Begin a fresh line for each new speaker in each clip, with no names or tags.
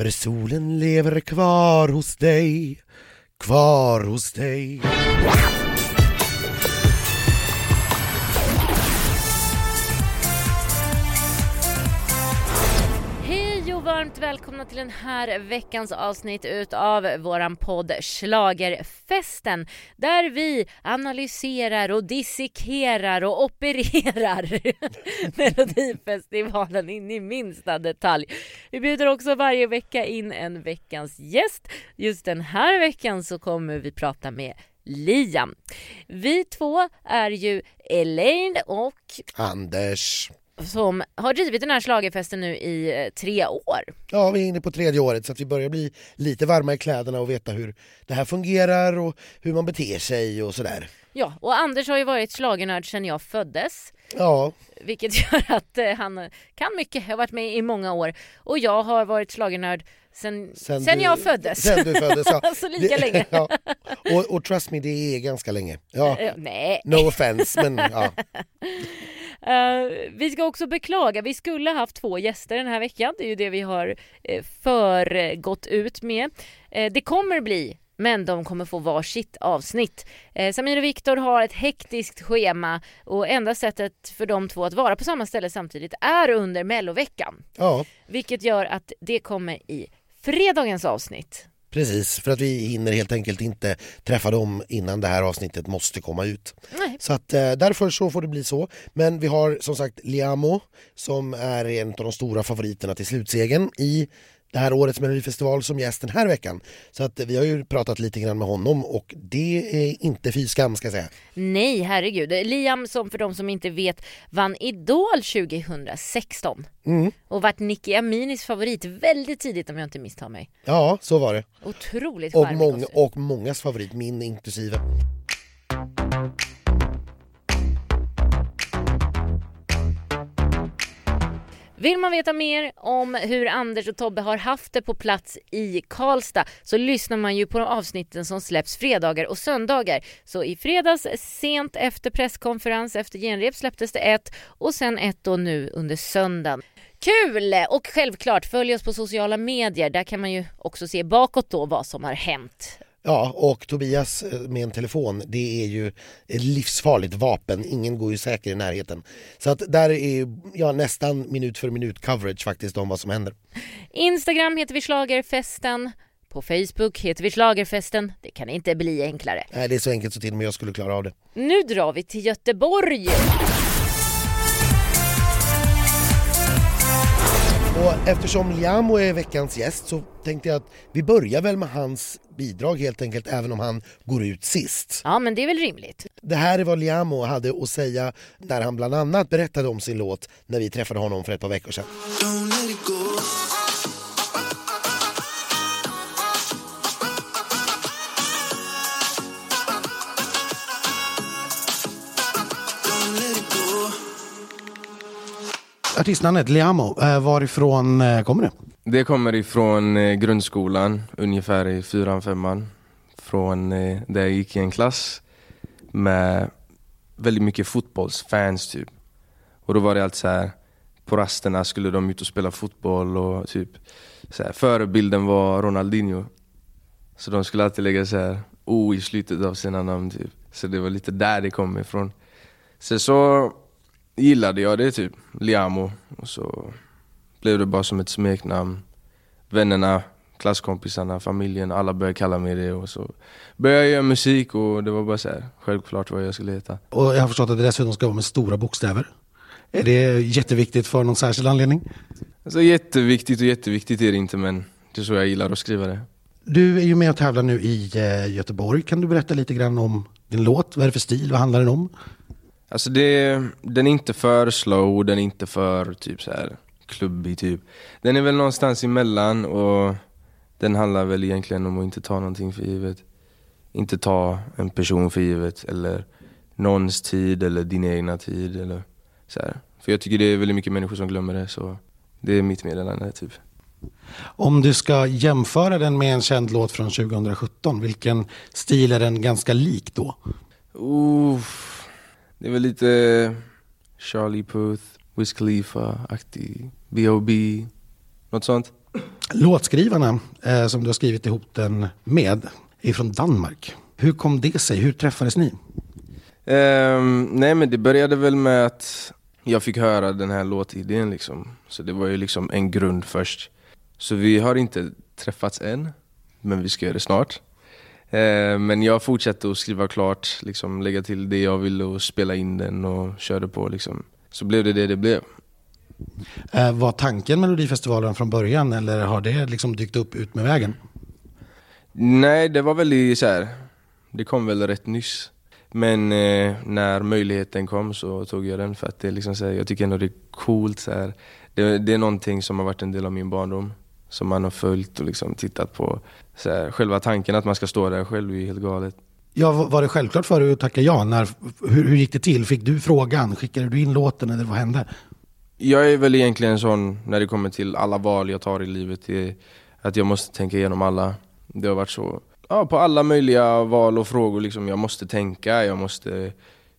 För solen lever kvar hos dig, kvar hos dig.
Varmt välkomna till den här veckans avsnitt utav våran podd Schlagerfesten där vi analyserar och dissekerar och opererar Melodifestivalen in i minsta detalj. Vi bjuder också varje vecka in en veckans gäst. Just den här veckan så kommer vi prata med Liam. Vi två är ju Elaine och
Anders
som har drivit den här slagerfesten nu i eh, tre år.
Ja, vi är inne på tredje året så att vi börjar bli lite varma i kläderna och veta hur det här fungerar och hur man beter sig och sådär.
Ja, och Anders har ju varit slagernörd sedan jag föddes.
Ja.
Vilket gör att eh, han kan mycket, har varit med i många år. Och jag har varit slagernörd sen, sen, sen du, jag föddes.
Sen du föddes, ja.
alltså lika det, länge.
ja. och, och trust me, det är ganska länge. Ja.
Uh, nej.
No offense, men ja.
Uh, vi ska också beklaga, vi skulle haft två gäster den här veckan. Det är ju det vi har uh, föregått ut med. Uh, det kommer bli men de kommer få varsitt avsnitt. Eh, Samir och Viktor har ett hektiskt schema och enda sättet för de två att vara på samma ställe samtidigt är under melloveckan.
Ja.
Vilket gör att det kommer i fredagens avsnitt.
Precis, för att vi hinner helt enkelt inte träffa dem innan det här avsnittet måste komma ut.
Nej.
Så att eh, därför så får det bli så. Men vi har som sagt Liamo som är en av de stora favoriterna till slutsegen i det här årets Melodifestival som gäst den här veckan. Så att vi har ju pratat lite grann med honom och det är inte fy skam ska jag säga.
Nej, herregud. Liam som för de som inte vet vann Idol 2016
mm.
och vart Nicky Aminis favorit väldigt tidigt om jag inte misstar mig.
Ja, så var det.
Otroligt
och, många, och mångas favorit, min inklusive.
Vill man veta mer om hur Anders och Tobbe har haft det på plats i Karlstad så lyssnar man ju på de avsnitten som släpps fredagar och söndagar. Så i fredags sent efter presskonferens efter genrep släpptes det ett och sen ett då nu under söndagen. Kul! Och självklart följ oss på sociala medier. Där kan man ju också se bakåt då vad som har hänt.
Ja, och Tobias eh, med en telefon, det är ju ett livsfarligt vapen. Ingen går ju säker i närheten. Så att där är ja, nästan minut för minut coverage faktiskt om vad som händer.
Instagram heter vi Schlagerfesten. På Facebook heter vi Schlagerfesten. Det kan inte bli enklare.
Nej, det är så enkelt så till och med jag skulle klara av det.
Nu drar vi till Göteborg.
Och eftersom Liamo är veckans gäst så tänkte jag att vi börjar väl med hans bidrag helt enkelt, även om han går ut sist.
Ja, men det är väl rimligt.
Det här är vad Liamo hade att säga när han bland annat berättade om sin låt när vi träffade honom för ett par veckor sedan. Artistnamnet Liamo, eh, varifrån eh, kommer det?
Det kommer ifrån eh, grundskolan, ungefär i fyran, femman. Från där jag gick i en klass med väldigt mycket fotbollsfans typ. Och då var det alltid så här, på rasterna skulle de ut och spela fotboll och typ så här, förebilden var Ronaldinho. Så de skulle alltid lägga så här O i slutet av sina namn typ. Så det var lite där det kom ifrån. Sen så gillade jag det typ, Liamo. Och så blev det bara som ett smeknamn. Vännerna, klasskompisarna, familjen, alla började kalla mig det. Och så började jag göra musik och det var bara så här, självklart vad jag skulle heta.
Och jag har förstått att det dessutom ska vara med stora bokstäver. Är det jätteviktigt för någon särskild anledning?
Alltså jätteviktigt och jätteviktigt är det inte men det är så jag gillar att skriva det.
Du är ju med och tävlar nu i eh, Göteborg. Kan du berätta lite grann om din låt? Vad är det för stil? Vad handlar den om?
Alltså det, den är inte för slow, den är inte för typ så här klubbig typ. Den är väl någonstans emellan och den handlar väl egentligen om att inte ta någonting för givet. Inte ta en person för givet eller någons tid eller din egna tid eller så här. För jag tycker det är väldigt mycket människor som glömmer det så det är mitt meddelande typ.
Om du ska jämföra den med en känd låt från 2017, vilken stil är den ganska lik då?
Uff. Det är väl lite Charlie Puth, Wiz Khalifa-aktig, B.O.B. Något sånt.
Låtskrivarna eh, som du har skrivit ihop den med är från Danmark. Hur kom det sig? Hur träffades ni?
Ehm, nej men det började väl med att jag fick höra den här låtidén liksom. Så det var ju liksom en grund först. Så vi har inte träffats än, men vi ska göra det snart. Ehm, men jag fortsatte att skriva klart, liksom lägga till det jag ville och spela in den och körde på liksom. Så blev det det det blev.
Eh, var tanken Melodifestivalen från början eller har det liksom dykt upp ut med vägen?
Nej, det var väl så här. det kom väl rätt nyss. Men eh, när möjligheten kom så tog jag den för att det liksom så här, jag tycker ändå det är coolt. Så här. Det, det, är någonting som har varit en del av min barndom. Som man har följt och liksom tittat på. Så här, själva tanken att man ska stå där själv är helt galet.
Ja, var det självklart för dig att tacka ja? När, hur, hur gick det till? Fick du frågan? Skickade du in låten eller vad hände?
Jag är väl egentligen sån när det kommer till alla val jag tar i livet. att jag måste tänka igenom alla. Det har varit så ja, på alla möjliga val och frågor. Liksom. Jag måste tänka, jag måste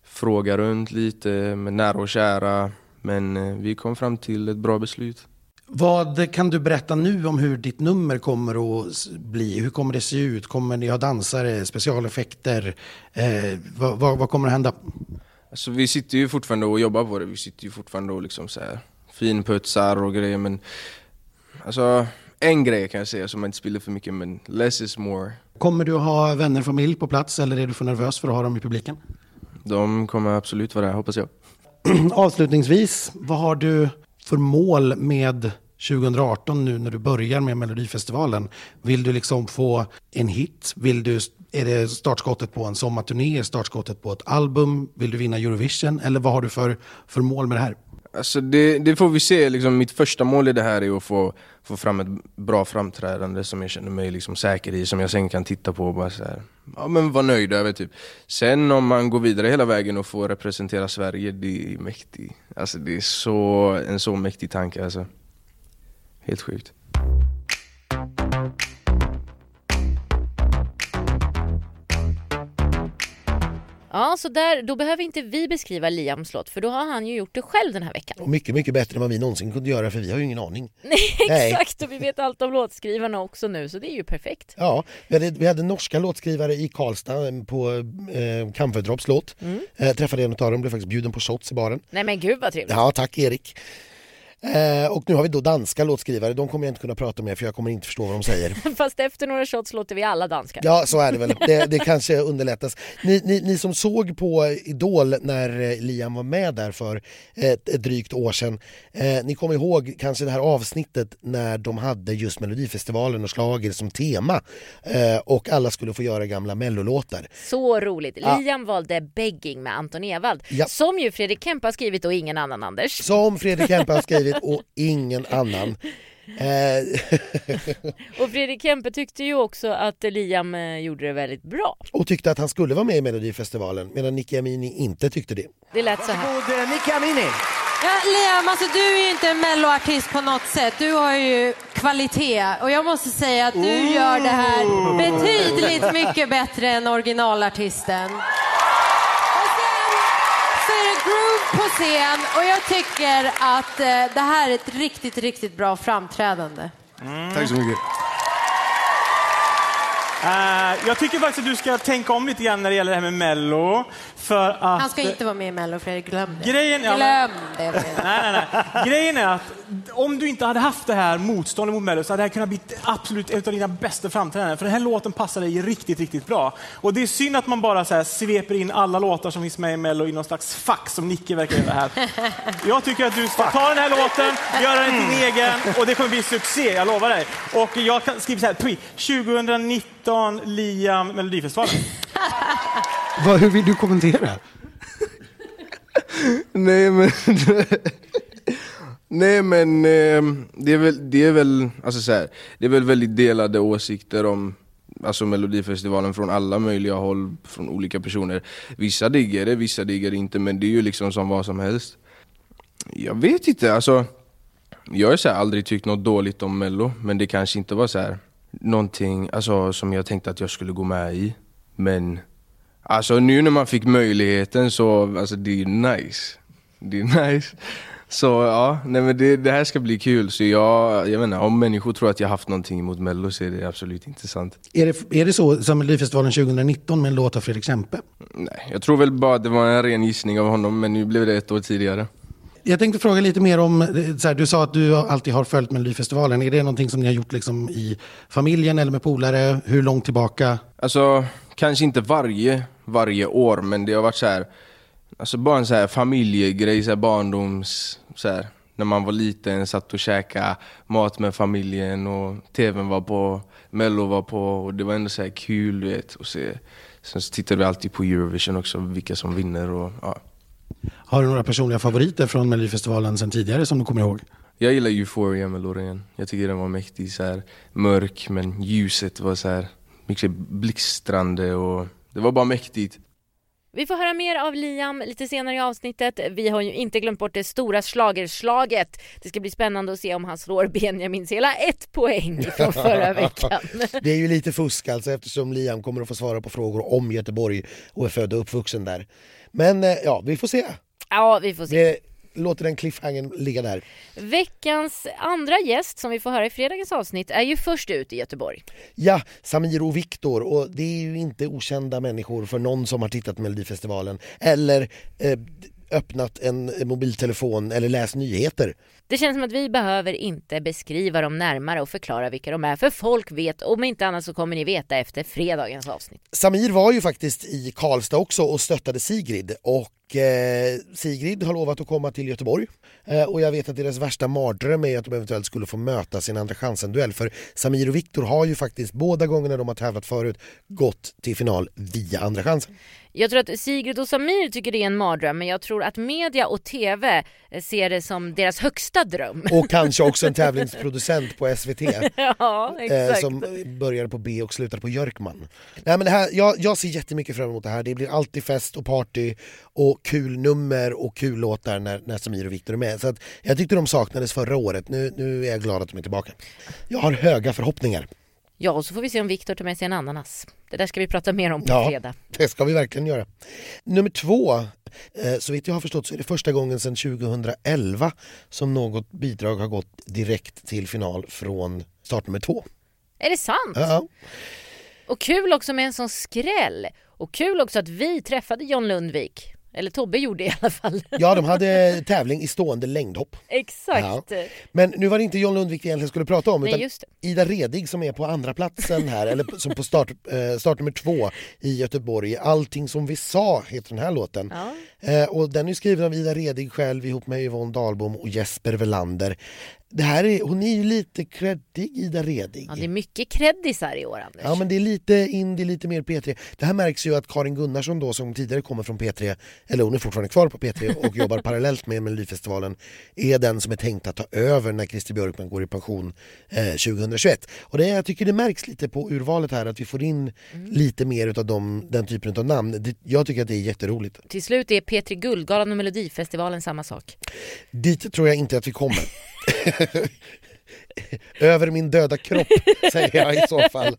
fråga runt lite med nära och kära. Men eh, vi kom fram till ett bra beslut.
Vad kan du berätta nu om hur ditt nummer kommer att bli? Hur kommer det se ut? Kommer ni ha dansare, specialeffekter? Eh, vad, vad, vad, kommer att hända?
Alltså, vi sitter ju fortfarande och jobbar på det. Vi sitter ju fortfarande och liksom så här finputsar och grejer. Men alltså, en grej kan jag säga som man inte spiller för mycket, men less is more.
Kommer du att ha vänner och familj på plats eller är du för nervös för att ha dem i publiken?
De kommer absolut vara där, hoppas jag.
Avslutningsvis, vad har du för mål med 2018 nu när du börjar med Melodifestivalen? Vill du liksom få en hit? Vill du, är det startskottet på en sommarturné? Är Startskottet på ett album? Vill du vinna Eurovision? Eller vad har du för, för mål med det här?
Alltså det, det, får vi se, liksom, mitt första mål i det här är att få, få fram ett bra framträdande som jag känner mig liksom säker i, som jag sen kan titta på och bara så här, ja, men vara nöjd över. Typ. Sen om man går vidare hela vägen och får representera Sverige, det är mäktigt. Alltså, det är så, en så mäktig tanke. Alltså. Helt sjukt.
Ja, så där, då behöver inte vi beskriva Liams låt för då har han ju gjort det själv den här veckan.
Och mycket, mycket bättre än vad vi någonsin kunde göra för vi har ju ingen aning.
Nej, exakt och vi vet allt om låtskrivarna också nu så det är ju perfekt.
Ja, vi hade, vi hade norska låtskrivare i Karlstad eh, på eh, Camphordrops låt. Mm. Eh, träffade en av dem, blev faktiskt bjuden på shots i baren.
Nej men gud vad trevligt.
Ja, tack Erik. Eh, och nu har vi då danska låtskrivare, de kommer jag inte kunna prata med för jag kommer inte förstå vad de säger.
Fast efter några shots låter vi alla danska.
Ja, så är det väl. Det, det kanske underlättas. Ni, ni, ni, som såg på Idol när eh, Liam var med där för ett, ett drygt år sedan, eh, ni kommer ihåg kanske det här avsnittet när de hade just Melodifestivalen och slager som tema eh, och alla skulle få göra gamla mellolåtar.
Så roligt. Ja. Liam valde Begging med Anton Ewald, ja. som ju Fredrik Kempe har skrivit och ingen annan Anders.
Som Fredrik Kempe har skrivit skrivit och ingen annan.
Eh, och Fredrik Kempe tyckte ju också att Liam eh, gjorde det väldigt bra.
Och tyckte att han skulle vara med i Melodifestivalen medan Nicky Amini inte tyckte det.
Det lät så här.
Varsågod Nicky Amini!
Ja, Liam, alltså du är ju inte en melloartist på något sätt. Du har ju kvalitet och jag måste säga att du gör det här betydligt mycket bättre än originalartisten groove på scen och jag tycker att eh, det här är ett riktigt, riktigt bra framträdande.
Mm. Tack så mycket.
Uh, jag tycker faktiskt att du ska tänka om lite grann när det gäller det här med Mello. För att,
Han ska inte vara med i Mello, Fredrik. Glöm det.
Grejen,
ja, Glöm det,
nej, nej, nej. Grejen är att om du inte hade haft det här motståndet mot Mello så hade det här kunnat bli absolut ett av dina bästa framträdanden. För den här låten passar dig riktigt, riktigt bra. Och det är synd att man bara så här sveper in alla låtar som finns med i Mello i någon slags fack som Nicke verkar göra här. Jag tycker att du ska ta den här låten, göra den till din egen och det kommer bli succé, jag lovar dig. Och jag skriva så här, 2019 Liam Melodifestivalen.
Vad, hur vill du kommentera?
Nej men... Nej men eh, det är väl, det är väl, alltså så här, det är väl väldigt delade åsikter om alltså Melodifestivalen från alla möjliga håll, från olika personer. Vissa diggar det, vissa diggar det inte, men det är ju liksom som vad som helst. Jag vet inte, alltså jag har så här, aldrig tyckt något dåligt om mello, men det kanske inte var så här någonting alltså, som jag tänkte att jag skulle gå med i. Men alltså nu när man fick möjligheten så, alltså det är nice. Det är nice. Så ja, nej men det, det här ska bli kul. Så jag, jag inte, om människor tror att jag haft någonting emot Mello så är det absolut inte sant.
Är det, är det så som Melodifestivalen 2019 med en låt av Fredrik Kempe?
Nej, jag tror väl bara att det var en ren gissning av honom, men nu blev det ett år tidigare.
Jag tänkte fråga lite mer om, så här, du sa att du alltid har följt Melodifestivalen. Är det någonting som ni har gjort liksom i familjen eller med polare? Hur långt tillbaka?
Alltså, kanske inte varje, varje år, men det har varit så här, alltså bara en så här familjegrej, så här barndoms, så här, när man var liten, satt och käkade mat med familjen och tvn var på, mello var på och det var ändå så här kul du vet. Och se. Sen så tittade vi alltid på Eurovision också, vilka som vinner och ja.
Har du några personliga favoriter från Melodifestivalen sen tidigare som du kommer ihåg?
Jag gillar Euphoria med Loreen. Jag tycker den var mäktig, så här, mörk men ljuset var så här mycket blixtrande och det var bara mäktigt.
Vi får höra mer av Liam lite senare i avsnittet. Vi har ju inte glömt bort det stora slagerslaget. Det ska bli spännande att se om han slår Benjamins hela ett poäng från förra veckan.
Det är ju lite fusk alltså eftersom Liam kommer att få svara på frågor om Göteborg och är född och uppvuxen där. Men eh, ja, vi får se.
Ja, vi får se.
Det låter den cliffhangern ligga där.
Veckans andra gäst som vi får höra i fredagens avsnitt är ju först ut i Göteborg.
Ja, Samir och Viktor och det är ju inte okända människor för någon som har tittat på Melodifestivalen eller eh, öppnat en mobiltelefon eller läst nyheter.
Det känns som att vi behöver inte beskriva dem närmare och förklara vilka de är för folk vet, om inte annat så kommer ni veta efter fredagens avsnitt.
Samir var ju faktiskt i Karlstad också och stöttade Sigrid och eh, Sigrid har lovat att komma till Göteborg eh, och jag vet att deras värsta mardröm är att de eventuellt skulle få möta sin andra chansen-duell för Samir och Viktor har ju faktiskt båda gångerna de har tävlat förut gått till final via andra chansen.
Jag tror att Sigrid och Samir tycker det är en mardröm men jag tror att media och TV ser det som deras högsta dröm.
Och kanske också en tävlingsproducent på SVT
ja,
eh, som började på B och slutade på Jörkman. Nej, men det här, jag, jag ser jättemycket fram emot det här. Det blir alltid fest och party och kul nummer och kul låtar när, när Samir och Viktor är med. Så att jag tyckte de saknades förra året. Nu, nu är jag glad att de är tillbaka. Jag har höga förhoppningar.
Ja, och så får vi se om Viktor tar med sig en ananas. Det där ska vi prata mer om på
Ja.
fredag.
Det ska vi verkligen göra. Nummer två, eh, så vitt jag har förstått så är det första gången sedan 2011 som något bidrag har gått direkt till final från startnummer två.
Är det sant?
Ja,
Och kul också med en sån skräll. Och kul också att vi träffade John Lundvik. Eller Tobbe gjorde i alla fall.
ja, de hade tävling i stående längdhopp.
Exakt.
Men nu var det inte John Lundvik vi egentligen skulle prata om
Nej,
utan. Ida Redig som är på andra platsen här, eller som på start, eh, startnummer två i Göteborg. Allting som vi sa heter den här låten.
Ja.
Eh, och den är skriven av Ida Redig själv ihop med Yvonne Dahlbom och Jesper Velander. Det här är, hon är ju lite creddig, Ida Redig.
ja, det är mycket kreddisar i år Anders.
Ja men det är lite indie, lite mer P3. Det här märks ju att Karin Gunnarsson då som tidigare kommer från P3, eller hon är fortfarande kvar på P3 och jobbar parallellt med Melodifestivalen, är den som är tänkt att ta över när Christer Björkman går i pension eh, 2021. Och det, jag tycker det märks lite på urvalet här att vi får in lite mer utav de, den typen av namn. Det, jag tycker att det är jätteroligt.
Till slut är P3 Guldgalan och Melodifestivalen samma sak.
Dit tror jag inte att vi kommer. Över min döda kropp, säger jag i så fall.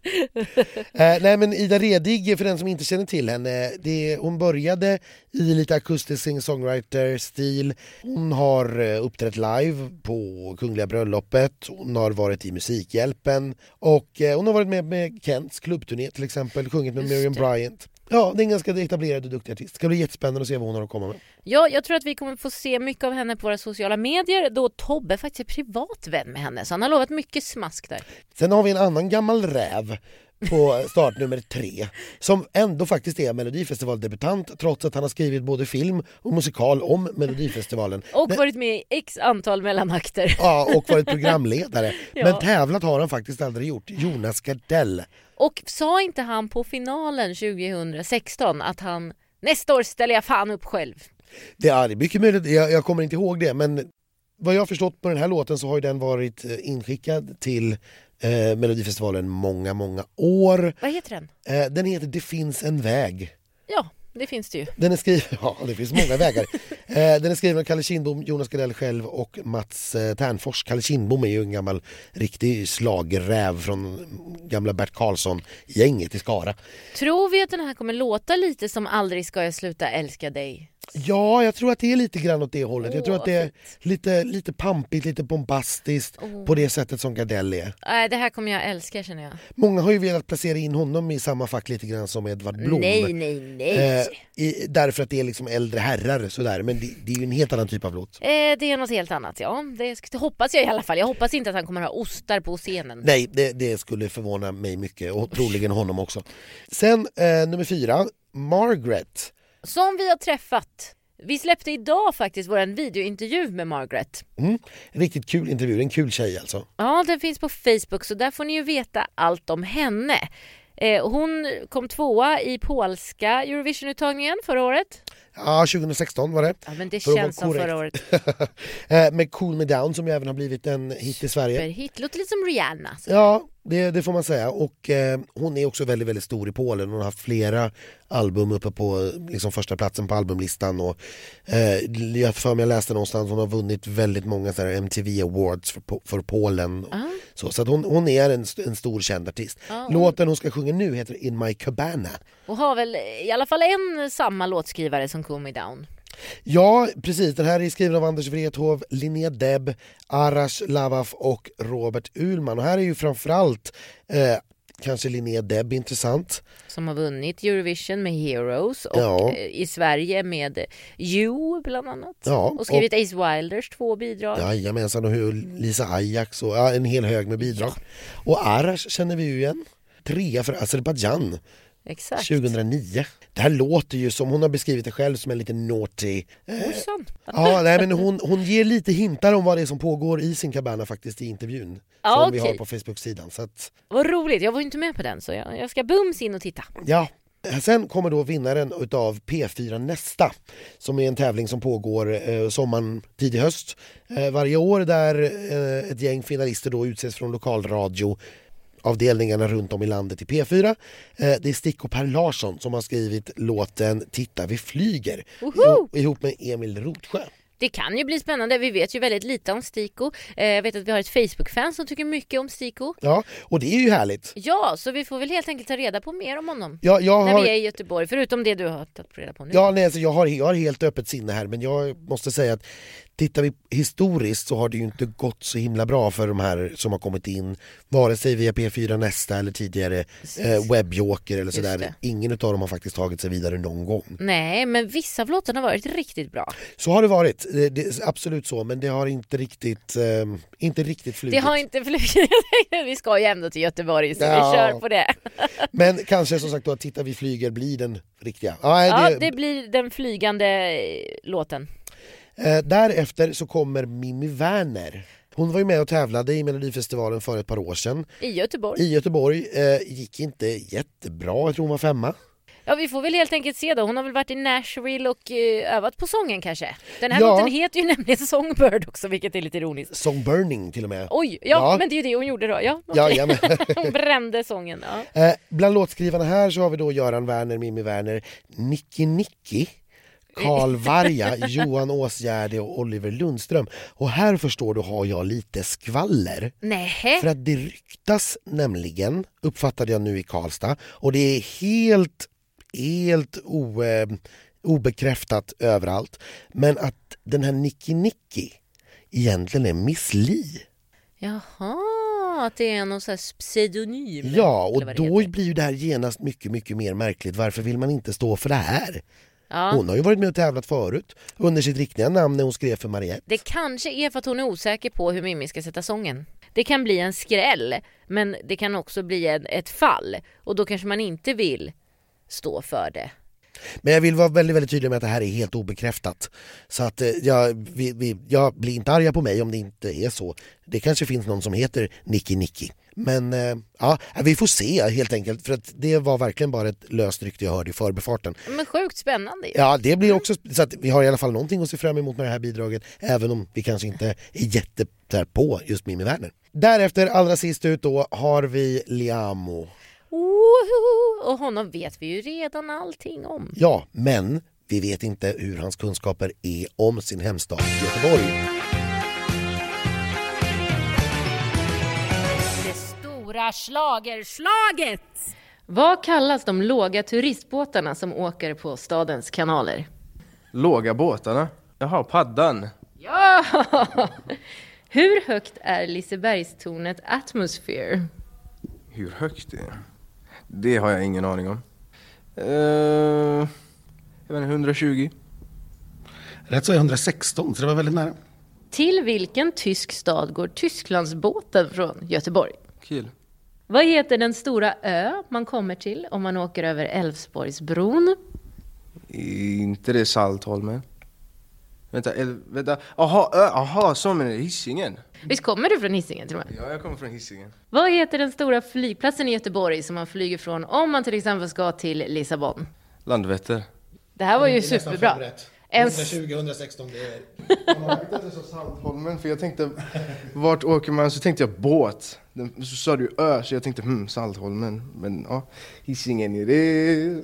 Eh, nej men Ida Redig, för den som inte känner till henne, det, hon började i lite akustisk singer-songwriter-stil. Hon har eh, uppträtt live på Kungliga bröllopet, hon har varit i Musikhjälpen och eh, hon har varit med med Kents klubbturné till exempel, sjungit med Miriam. Bryant. Ja, det är en ganska etablerad och duktig artist. Det ska bli jättespännande att se vad hon har att komma med.
Ja, jag tror att vi kommer få se mycket av henne på våra sociala medier då Tobbe faktiskt är privat vän med henne så han har lovat mycket smask där.
Sen har vi en annan gammal räv på startnummer tre som ändå faktiskt är Melodifestivaldebutant trots att han har skrivit både film och musikal om Melodifestivalen.
Och
Men-
varit med i x antal mellanakter.
Ja, och varit programledare.
Ja.
Men tävlat har han faktiskt aldrig gjort. Jonas Gardell.
Och sa inte han på finalen 2016 att han nästa år ställer jag fan upp själv?
Det är mycket möjligt, jag, jag kommer inte ihåg det men vad jag har förstått på den här låten så har ju den varit eh, inskickad till eh, Melodifestivalen många, många år.
Vad heter den?
Eh, den heter Det finns en väg.
Ja, det finns det ju.
Den är skriven, ja det finns många vägar. Eh, den är skriven av Kalle Kindbom, Jonas Gardell själv och Mats eh, Ternfors. Kalle Kindbom är ju en gammal riktig slagräv från gamla Bert Karlsson-gänget i Skara.
Tror vi att den här kommer låta lite som Aldrig ska jag sluta älska dig?
Ja, jag tror att det är lite grann åt det hållet. jag tror att det är lite, lite pampigt, lite bombastiskt på det sättet som Gardell är.
Nej, det här kommer jag älska känner jag.
Många har ju velat placera in honom i samma fack lite grann som Edvard Blom.
Nej, nej, nej.
Eh, i, därför att det är liksom äldre herrar sådär, men det, det är ju en helt annan typ av låt.
Eh, det är något helt annat, ja. Det sk- hoppas jag i alla fall. Jag hoppas inte att han kommer ha ostar på scenen.
Nej, det, det skulle förvåna mig mycket och troligen honom också. Sen eh, nummer fyra, Margaret.
Som vi har träffat. Vi släppte idag faktiskt vår videointervju med Margaret.
Mm. Riktigt kul intervju, en kul tjej alltså.
Ja, den finns på Facebook så där får ni ju veta allt om henne. Eh, hon kom tvåa i polska Eurovision-uttagningen förra året.
Ja, 2016 var det.
Ja, men det
För
känns som förra året.
Eh, med Cool Me Down som ju även har blivit en hit i Sverige.
Superhit. Låter lite som Rihanna.
Ja, det, det får man säga. Och eh, hon är också väldigt, väldigt stor i Polen. Hon har haft flera album uppe på liksom, första platsen på albumlistan. Och, eh, jag för mig jag läste någonstans hon har vunnit väldigt många så här, MTV Awards för, för Polen.
Ah.
Så, så att hon, hon är en, en stor känd artist.
Ja,
Låten hon ska sjunga nu heter In My Cabana.
Och har väl i alla fall en samma låtskrivare som Cool Me Down.
Ja, precis. Den här är skriven av Anders Wrethov, Linnea Deb, Arash Lavaf och Robert Uhlman. Och här är ju framförallt eh, kanske Linnea Deb intressant.
Som har vunnit Eurovision med Heroes och
Ja.
eh, i Sverige med You bland annat.
Ja,
och skrivit Ace Wilders två bidrag.
Jajamensan, och Lisa Ajax och ja, en hel hög med bidrag. Och Arash känner vi ju igen. Trea för Azerbajdzjan
Exakt.
2009. Det här låter ju som, hon har beskrivit det själv som en liten naughty. Eh,
Ojsan.
ja, nej, men hon, hon ger lite hintar om vad det är som pågår i sin cabana faktiskt i intervjun.
Ja,
som vi har på Facebook-sidan. Så att,
Vad roligt, jag var ju inte med på den så jag, jag ska bums in och titta.
Ja, sen kommer då vinnaren utav P4 Nästa som är en tävling som pågår eh, sommaren, tidig höst eh, varje år där eh, ett gäng finalister då utses från lokalradio avdelningarna runt om i landet i P4. Eh, det är Stick och Per Larsson som har skrivit låten Titta vi flyger
Woho!
ihop, ihop med Emil Rotsjö.
Det kan ju bli spännande, vi vet ju väldigt lite om Stiko. Eh, jag vet att vi har ett Facebook-fan som tycker mycket om Stiko.
Ja, och det är ju härligt.
Ja, så vi får väl helt enkelt ta reda på mer om honom.
Ja, jag
När
har...
vi är i Göteborg, förutom det du har tagit reda på nu.
Ja, nej, alltså jag, har, jag har helt öppet sinne här men jag måste säga att tittar vi historiskt så har det ju inte gått så himla bra för de här som har kommit in vare sig via P4 Nästa eller tidigare eh, Webjoker eller sådär. Ingen av dem har faktiskt tagit sig vidare någon gång.
Nej, men vissa av låtarna har varit riktigt bra.
Så har det varit, det, det, absolut så men det har inte riktigt, eh, inte riktigt flugit.
Det har inte flugit. vi ska ju ändå till Göteborg så
Ja.
vi kör på det.
Men kanske som sagt då att Titta vi flyger blir den riktiga. Ja, nej,
Ja,
det,
det blir den flygande eh, låten.
Eh, därefter så kommer Mimmi Werner. Hon var ju med och tävlade i Melodifestivalen för ett par år sedan.
I Göteborg.
I Göteborg eh, gick inte jättebra, jag tror hon var femma.
Ja, vi får väl helt enkelt se då. Hon har väl varit i Nashville och eh, övat på sången kanske. Den här
Ja.
låten heter ju nämligen Songbird också, vilket är lite ironiskt.
Song Burning till och med.
Oj, ja,
Ja.
men det är ju det hon gjorde då. Ja,
Ja,
okej.
jamen.
hon brände sången. Ja.
Eh, bland låtskrivarna här så har vi då Göran Werner, Mimmi Werner, Nicky Nicky, Karl Varga, Johan Åsgärde och Oliver Lundström. Och här förstår du har jag lite skvaller.
Nej.
För att det ryktas nämligen, uppfattade jag nu i Karlstad, och det är helt, helt o, eh, obekräftat överallt, men att den här Nicky Nicky egentligen är Miss Li.
Jaha, att det är någon sån här pseudonym.
Ja, och då blir ju det här genast mycket, mycket mer märkligt. Varför vill man inte stå för det här?
Ja.
Hon har ju varit med och tävlat förut under sitt riktiga namn när hon skrev för Mariette.
Det kanske är för att hon är osäker på hur Mimmi ska sätta sången. Det kan bli en skräll, men det kan också bli en, ett fall. Och då kanske man inte vill stå för det.
Men jag vill vara väldigt, väldigt tydlig med att det här är helt obekräftat. Så att eh, jag, vi, vi, jag blir inte arga på mig om det inte är så. Det kanske finns någon som heter Nicky Nicky. Men eh, ja, vi får se helt enkelt för att det var verkligen bara ett löst rykte jag hörde i förbifarten.
Men sjukt spännande ju.
Ja, det blir också så att vi har i alla fall någonting att se fram emot med det här bidraget även om vi kanske inte är jätte på just Mimmi Werner. Därefter, allra sist ut då, har vi Liamo.
Woho! Och honom vet vi ju redan allting om.
Ja, men vi vet inte hur hans kunskaper är om sin hemstad Göteborg.
Det stora slagerslaget! Vad kallas de låga turistbåtarna som åker på stadens kanaler?
Låga båtarna. Jaha, paddan.
Ja! Hur högt är Lisebergstornet Atmosphere?
Hur högt är? Det har jag ingen aning om. Uh, jag vet inte, 120?
Rätt så är 116, så det var väldigt nära.
Till vilken tysk stad går Tysklandsbåten från Göteborg?
Kiel.
Vad heter den stora ö man kommer till om man åker över Älvsborgsbron?
Inte det Saltholmen? Vänta, el, vänta. Aha, ö, aha, som är det Hisingen?
Visst kommer du från Hisingen till och med?
Ja, jag kommer från Hisingen.
Vad heter den stora flygplatsen i Göteborg som man flyger från om man till exempel ska till Lissabon?
Landvetter.
Det här var ju superbra. En s-
120, 116, det är...
Saltholmen, för jag tänkte, vart åker man? Så tänkte jag båt. Så sa du ö, så jag tänkte hmm, Saltholmen. Men ja, Hisingen är det.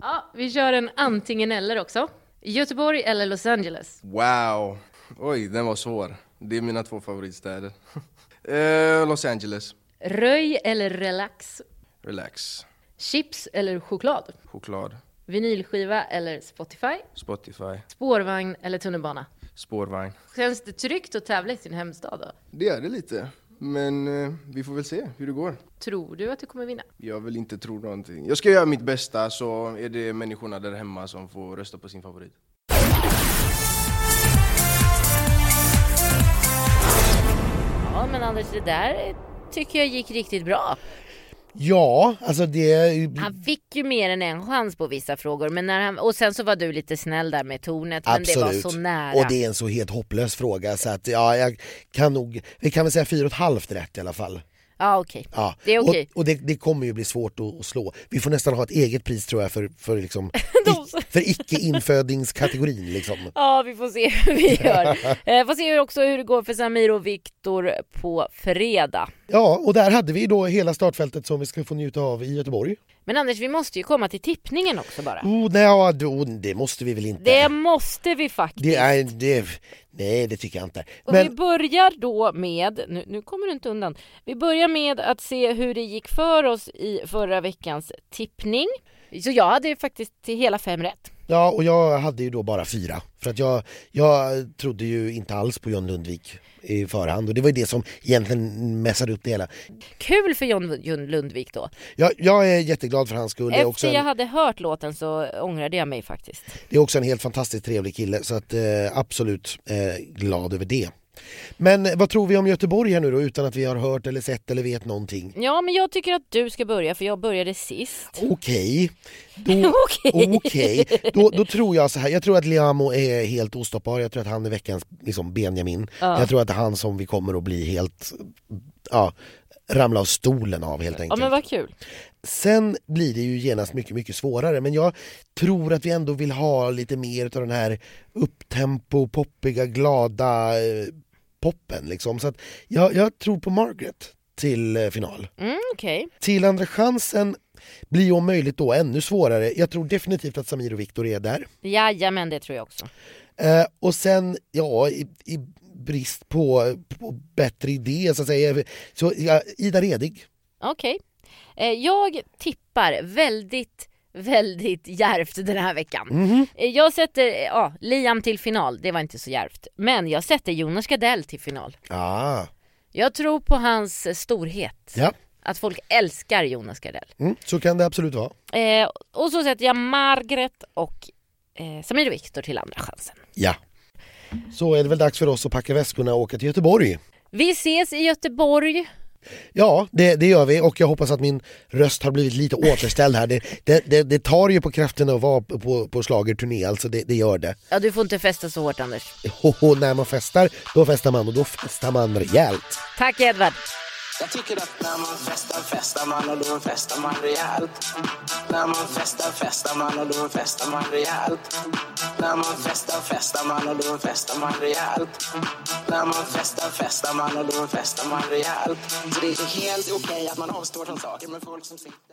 Ja, vi kör en antingen eller också. Göteborg eller Los Angeles?
Wow! Oj, den var svår. Det är mina två favoritstäder. Eh, Los Angeles.
Röj eller relax?
Relax.
Chips eller choklad?
Choklad.
Vinylskiva eller Spotify?
Spotify.
Spårvagn eller tunnelbana?
Spårvagn.
Känns det tryggt att tävla i sin hemstad då?
Det är det lite. Men eh, vi får väl se hur det går.
Tror du att du kommer vinna?
Jag vill inte tro någonting. Jag ska göra mitt bästa så är det människorna där hemma som får rösta på sin favorit.
Ja, men Anders, det där tycker jag gick riktigt bra.
Ja, alltså det...
Han fick ju mer än en chans på vissa frågor, men när han, och sen så var du lite snäll där med tornet, men det var
Absolut.
så nära.
Och det är en så helt hopplös fråga så att ja, jag kan nog, vi kan väl säga fyra och ett halvt rätt i alla fall.
Ja, okej.
Ja.
Det är okej.
Och, och det, det kommer ju bli svårt att, att slå. Vi får nästan ha ett eget pris tror jag för, för, liksom, i, för icke-infödingskategorin. Liksom.
Ja, vi får se hur vi gör. Eh, får se också hur det går för Samir och Viktor på fredag.
Ja, och där hade vi då hela startfältet som vi ska få njuta av i Göteborg.
Men Anders, vi måste ju komma till tippningen också bara.
Oh, nej, då, det måste vi väl inte?
Det måste vi faktiskt.
det är, det, nej, det tycker jag inte.
Och vi
Men
börjar då med, nu, nu kommer du inte undan, vi börjar med att se hur det gick för oss i förra veckans tippning. Så jag hade ju faktiskt till hela fem rätt.
Ja, och jag hade ju då bara fyra. För att jag, jag trodde ju inte alls på John Lundvik i förhand och det var ju det som egentligen mässade upp det hela.
Kul för John, Lundvik då.
Jag, jag är jätteglad för hans skull. Är, också
Efter jag
en,
hade hört låten så ångrade jag mig faktiskt.
det är också en helt fantastiskt trevlig kille så att eh, absolut eh, glad över det. Men vad tror vi om Göteborg här nu då utan att vi har hört eller sett eller vet någonting?
Ja, men jag tycker att du ska börja för jag började sist.
Okej, då,
Okej.
okej. då, då tror jag så här. Jag tror att Liamo är helt ostoppbar. Jag tror att han är veckans liksom, Benjamin.
Ja.
Jag tror att det är han som vi kommer att bli helt, ja, ramla av stolen av helt
Ja,
enkelt.
men vad kul.
Sen blir det ju genast mycket, mycket svårare men jag tror att vi ändå vill ha lite mer av den här upptempo, poppiga, glada eh, poppen liksom. Så att jag, jag tror på Margaret till eh, final.
Mm, okej.
Till andra chansen blir ju om möjligt då ännu svårare. Jag tror definitivt att Samir och Viktor är där.
Jajamän, det tror jag också.
Eh, och sen, ja, i, i brist på, på bättre idé så att säga, så ja, Ida Redig.
Okej. Eh, Jag tippar väldigt, väldigt djärvt den här veckan. Eh, Jag sätter, eh, ja, Liam till final, det var inte så djärvt. Men jag sätter Jonas Gardell till final.
Ah,
Jag tror på hans eh, storhet.
ja,
Att folk älskar Jonas Gardell.
mm, så kan det absolut vara.
Eh, och så sätter jag Margaret och eh, Samir och Viktor till andra chansen.
Ja. Så är det väl dags för oss att packa väskorna och åka till Göteborg.
Vi ses i Göteborg.
Ja, det, det gör vi och jag hoppas att min röst har blivit lite återställd här. Det, det, det, tar ju på krafterna att vara på, på, på schlagerturné, alltså det, det gör det.
Ja, du får inte festa så hårt Anders.
Och när man festar, då festar man och då festar man rejält.
Tack Edvard.
Jag tycker att när man festar, festar man och då festar man rejält. När man festar, festar man och då festar man rejält. När man festar, festar man och då festar man rejält. När man festar, festar man och då festar man rejält. Så det är helt okej att man avstår från saker med folk som sitter